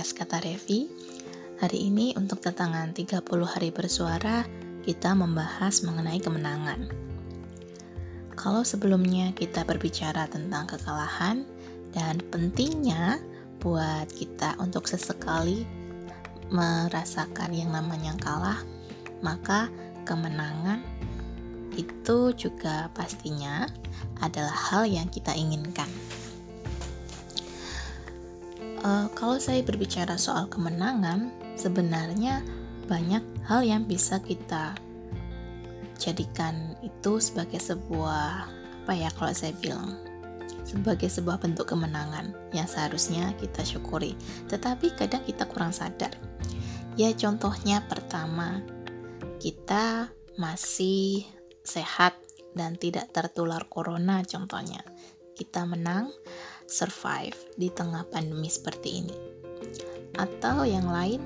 podcast Kata Revi. Hari ini untuk tantangan 30 hari bersuara, kita membahas mengenai kemenangan. Kalau sebelumnya kita berbicara tentang kekalahan dan pentingnya buat kita untuk sesekali merasakan yang namanya kalah, maka kemenangan itu juga pastinya adalah hal yang kita inginkan. Uh, kalau saya berbicara soal kemenangan, sebenarnya banyak hal yang bisa kita jadikan itu sebagai sebuah apa ya kalau saya bilang sebagai sebuah bentuk kemenangan yang seharusnya kita syukuri. Tetapi kadang kita kurang sadar. Ya contohnya pertama, kita masih sehat dan tidak tertular corona contohnya. Kita menang survive di tengah pandemi seperti ini. Atau yang lain,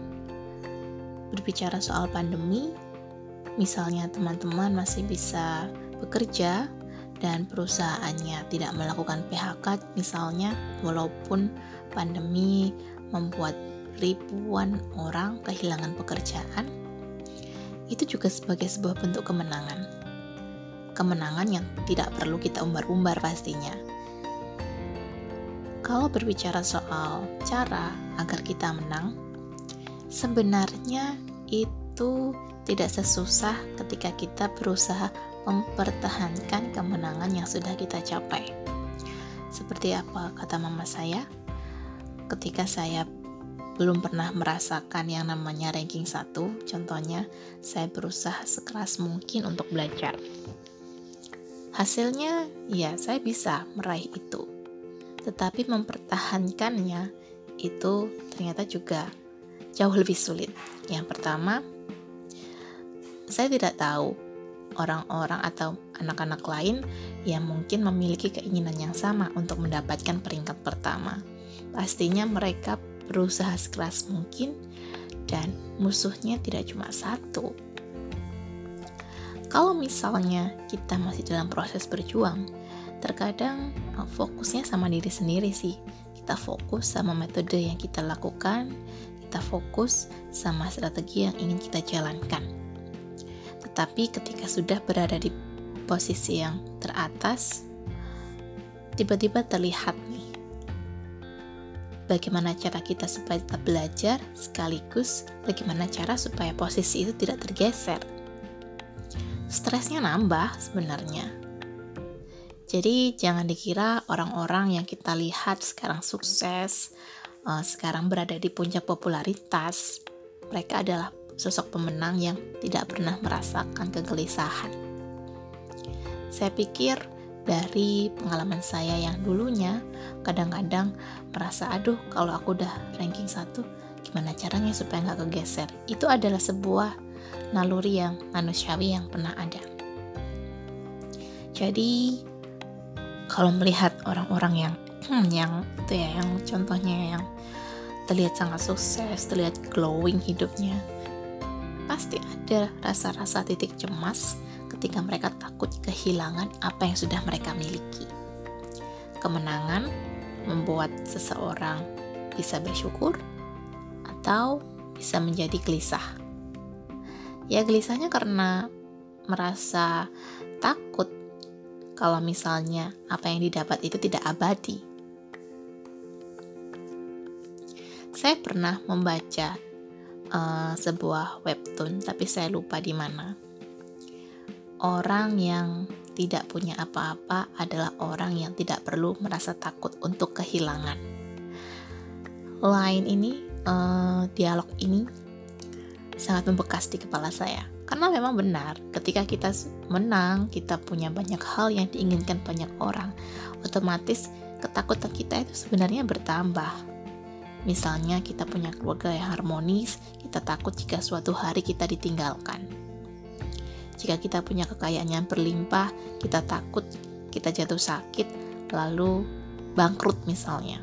berbicara soal pandemi, misalnya teman-teman masih bisa bekerja dan perusahaannya tidak melakukan PHK misalnya walaupun pandemi membuat ribuan orang kehilangan pekerjaan itu juga sebagai sebuah bentuk kemenangan kemenangan yang tidak perlu kita umbar-umbar pastinya kalau berbicara soal cara agar kita menang, sebenarnya itu tidak sesusah ketika kita berusaha mempertahankan kemenangan yang sudah kita capai. Seperti apa kata mama saya? Ketika saya belum pernah merasakan yang namanya ranking 1, contohnya saya berusaha sekeras mungkin untuk belajar. Hasilnya, ya saya bisa meraih itu tetapi mempertahankannya itu ternyata juga jauh lebih sulit. Yang pertama, saya tidak tahu orang-orang atau anak-anak lain yang mungkin memiliki keinginan yang sama untuk mendapatkan peringkat pertama. Pastinya mereka berusaha sekeras mungkin dan musuhnya tidak cuma satu. Kalau misalnya kita masih dalam proses berjuang, terkadang uh, fokusnya sama diri sendiri sih. Kita fokus sama metode yang kita lakukan kita fokus sama strategi yang ingin kita jalankan. Tetapi ketika sudah berada di posisi yang teratas tiba-tiba terlihat nih bagaimana cara kita supaya tetap belajar sekaligus bagaimana cara supaya posisi itu tidak tergeser. Stresnya nambah sebenarnya jadi jangan dikira orang-orang yang kita lihat sekarang sukses, uh, sekarang berada di puncak popularitas, mereka adalah sosok pemenang yang tidak pernah merasakan kegelisahan. Saya pikir dari pengalaman saya yang dulunya kadang-kadang merasa aduh kalau aku udah ranking satu gimana caranya supaya nggak kegeser? Itu adalah sebuah naluri yang manusiawi yang pernah ada. Jadi kalau melihat orang-orang yang hmm, yang itu ya yang contohnya yang terlihat sangat sukses, terlihat glowing hidupnya, pasti ada rasa-rasa titik cemas ketika mereka takut kehilangan apa yang sudah mereka miliki. Kemenangan membuat seseorang bisa bersyukur atau bisa menjadi gelisah. Ya gelisahnya karena merasa takut kalau misalnya apa yang didapat itu tidak abadi. Saya pernah membaca uh, sebuah webtoon, tapi saya lupa di mana. Orang yang tidak punya apa-apa adalah orang yang tidak perlu merasa takut untuk kehilangan. Lain ini, uh, dialog ini sangat membekas di kepala saya karena memang benar, ketika kita menang, kita punya banyak hal yang diinginkan banyak orang. Otomatis ketakutan kita itu sebenarnya bertambah. Misalnya kita punya keluarga yang harmonis, kita takut jika suatu hari kita ditinggalkan. Jika kita punya kekayaan yang berlimpah, kita takut kita jatuh sakit, lalu bangkrut misalnya.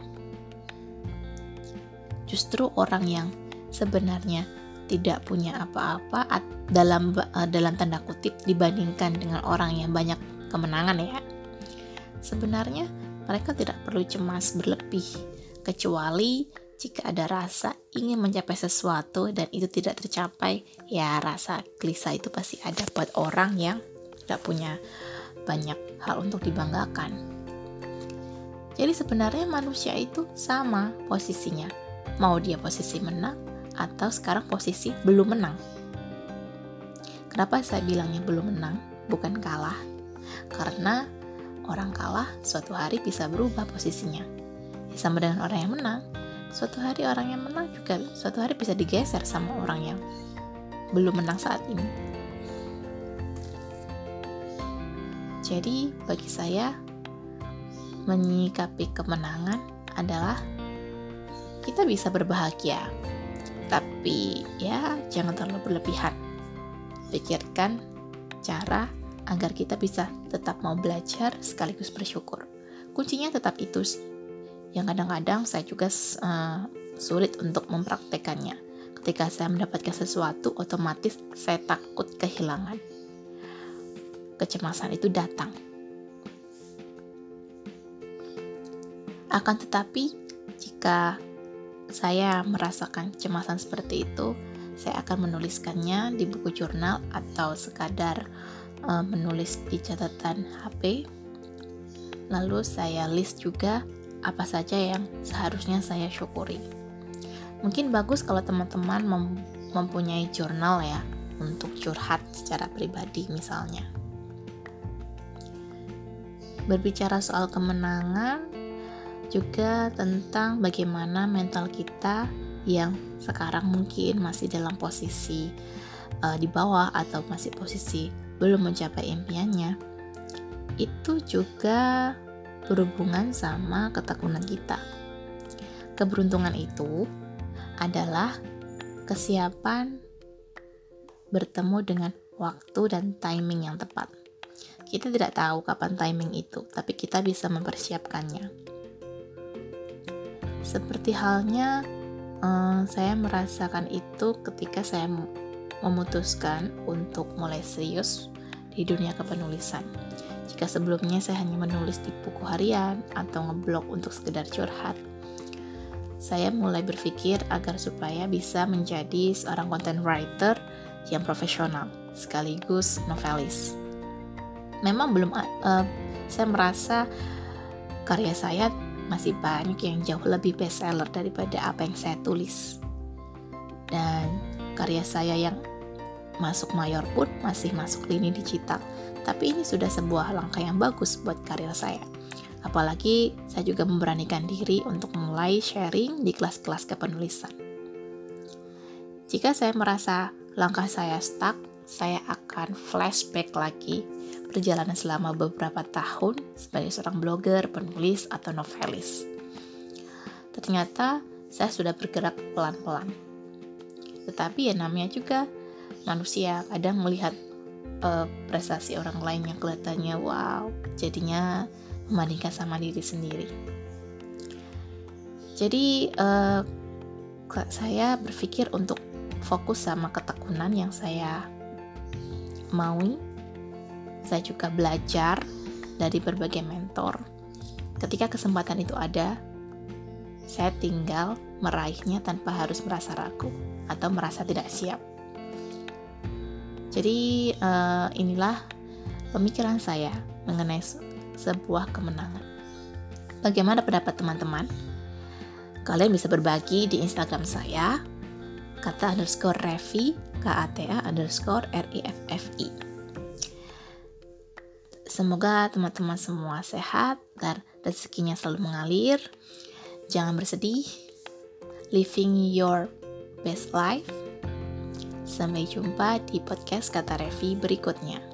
Justru orang yang sebenarnya tidak punya apa-apa dalam uh, dalam tanda kutip dibandingkan dengan orang yang banyak kemenangan ya. Sebenarnya mereka tidak perlu cemas berlebih kecuali jika ada rasa ingin mencapai sesuatu dan itu tidak tercapai, ya rasa gelisah itu pasti ada buat orang yang tidak punya banyak hal untuk dibanggakan. Jadi sebenarnya manusia itu sama posisinya. Mau dia posisi menang atau sekarang posisi belum menang. Kenapa saya bilangnya belum menang, bukan kalah? Karena orang kalah suatu hari bisa berubah posisinya. Ya, sama dengan orang yang menang, suatu hari orang yang menang juga suatu hari bisa digeser sama orang yang belum menang saat ini. Jadi, bagi saya, menyikapi kemenangan adalah kita bisa berbahagia, tapi ya jangan terlalu berlebihan. Pikirkan cara agar kita bisa tetap mau belajar sekaligus bersyukur. Kuncinya tetap itu sih yang kadang-kadang saya juga uh, sulit untuk mempraktekannya. Ketika saya mendapatkan sesuatu, otomatis saya takut kehilangan. Kecemasan itu datang. Akan tetapi, jika saya merasakan kecemasan seperti itu, saya akan menuliskannya di buku jurnal atau sekadar uh, menulis di catatan HP. Lalu saya list juga apa saja yang seharusnya saya syukuri. Mungkin bagus kalau teman-teman mem mempunyai jurnal ya untuk curhat secara pribadi misalnya. Berbicara soal kemenangan juga tentang bagaimana mental kita yang sekarang mungkin masih dalam posisi uh, di bawah atau masih posisi belum mencapai impiannya itu juga berhubungan sama ketekunan kita. Keberuntungan itu adalah kesiapan bertemu dengan waktu dan timing yang tepat. Kita tidak tahu kapan timing itu, tapi kita bisa mempersiapkannya. Seperti halnya eh, saya merasakan itu ketika saya memutuskan untuk mulai serius di dunia kepenulisan. Jika sebelumnya saya hanya menulis di buku harian atau ngeblog untuk sekedar curhat, saya mulai berpikir agar supaya bisa menjadi seorang content writer yang profesional sekaligus novelis. Memang belum uh, saya merasa karya saya masih banyak yang jauh lebih bestseller daripada apa yang saya tulis. Dan karya saya yang masuk mayor pun masih masuk lini digital tapi ini sudah sebuah langkah yang bagus buat karir saya. Apalagi saya juga memberanikan diri untuk mulai sharing di kelas-kelas kepenulisan. Jika saya merasa langkah saya stuck, saya akan flashback lagi perjalanan selama beberapa tahun sebagai seorang blogger, penulis, atau novelis. Ternyata saya sudah bergerak pelan-pelan. Tetapi ya namanya juga manusia kadang melihat uh, prestasi orang lain yang kelihatannya wow, jadinya membandingkan sama diri sendiri. Jadi uh, saya berpikir untuk fokus sama ketekunan yang saya maui. Saya juga belajar dari berbagai mentor. Ketika kesempatan itu ada, saya tinggal meraihnya tanpa harus merasa ragu atau merasa tidak siap. Jadi uh, inilah pemikiran saya mengenai sebuah kemenangan. Bagaimana pendapat teman-teman? Kalian bisa berbagi di Instagram saya kata underscore revi kata underscore riffi. Semoga teman-teman semua sehat dan rezekinya selalu mengalir. Jangan bersedih. Living your best life Sampai jumpa di podcast Kata Revi berikutnya.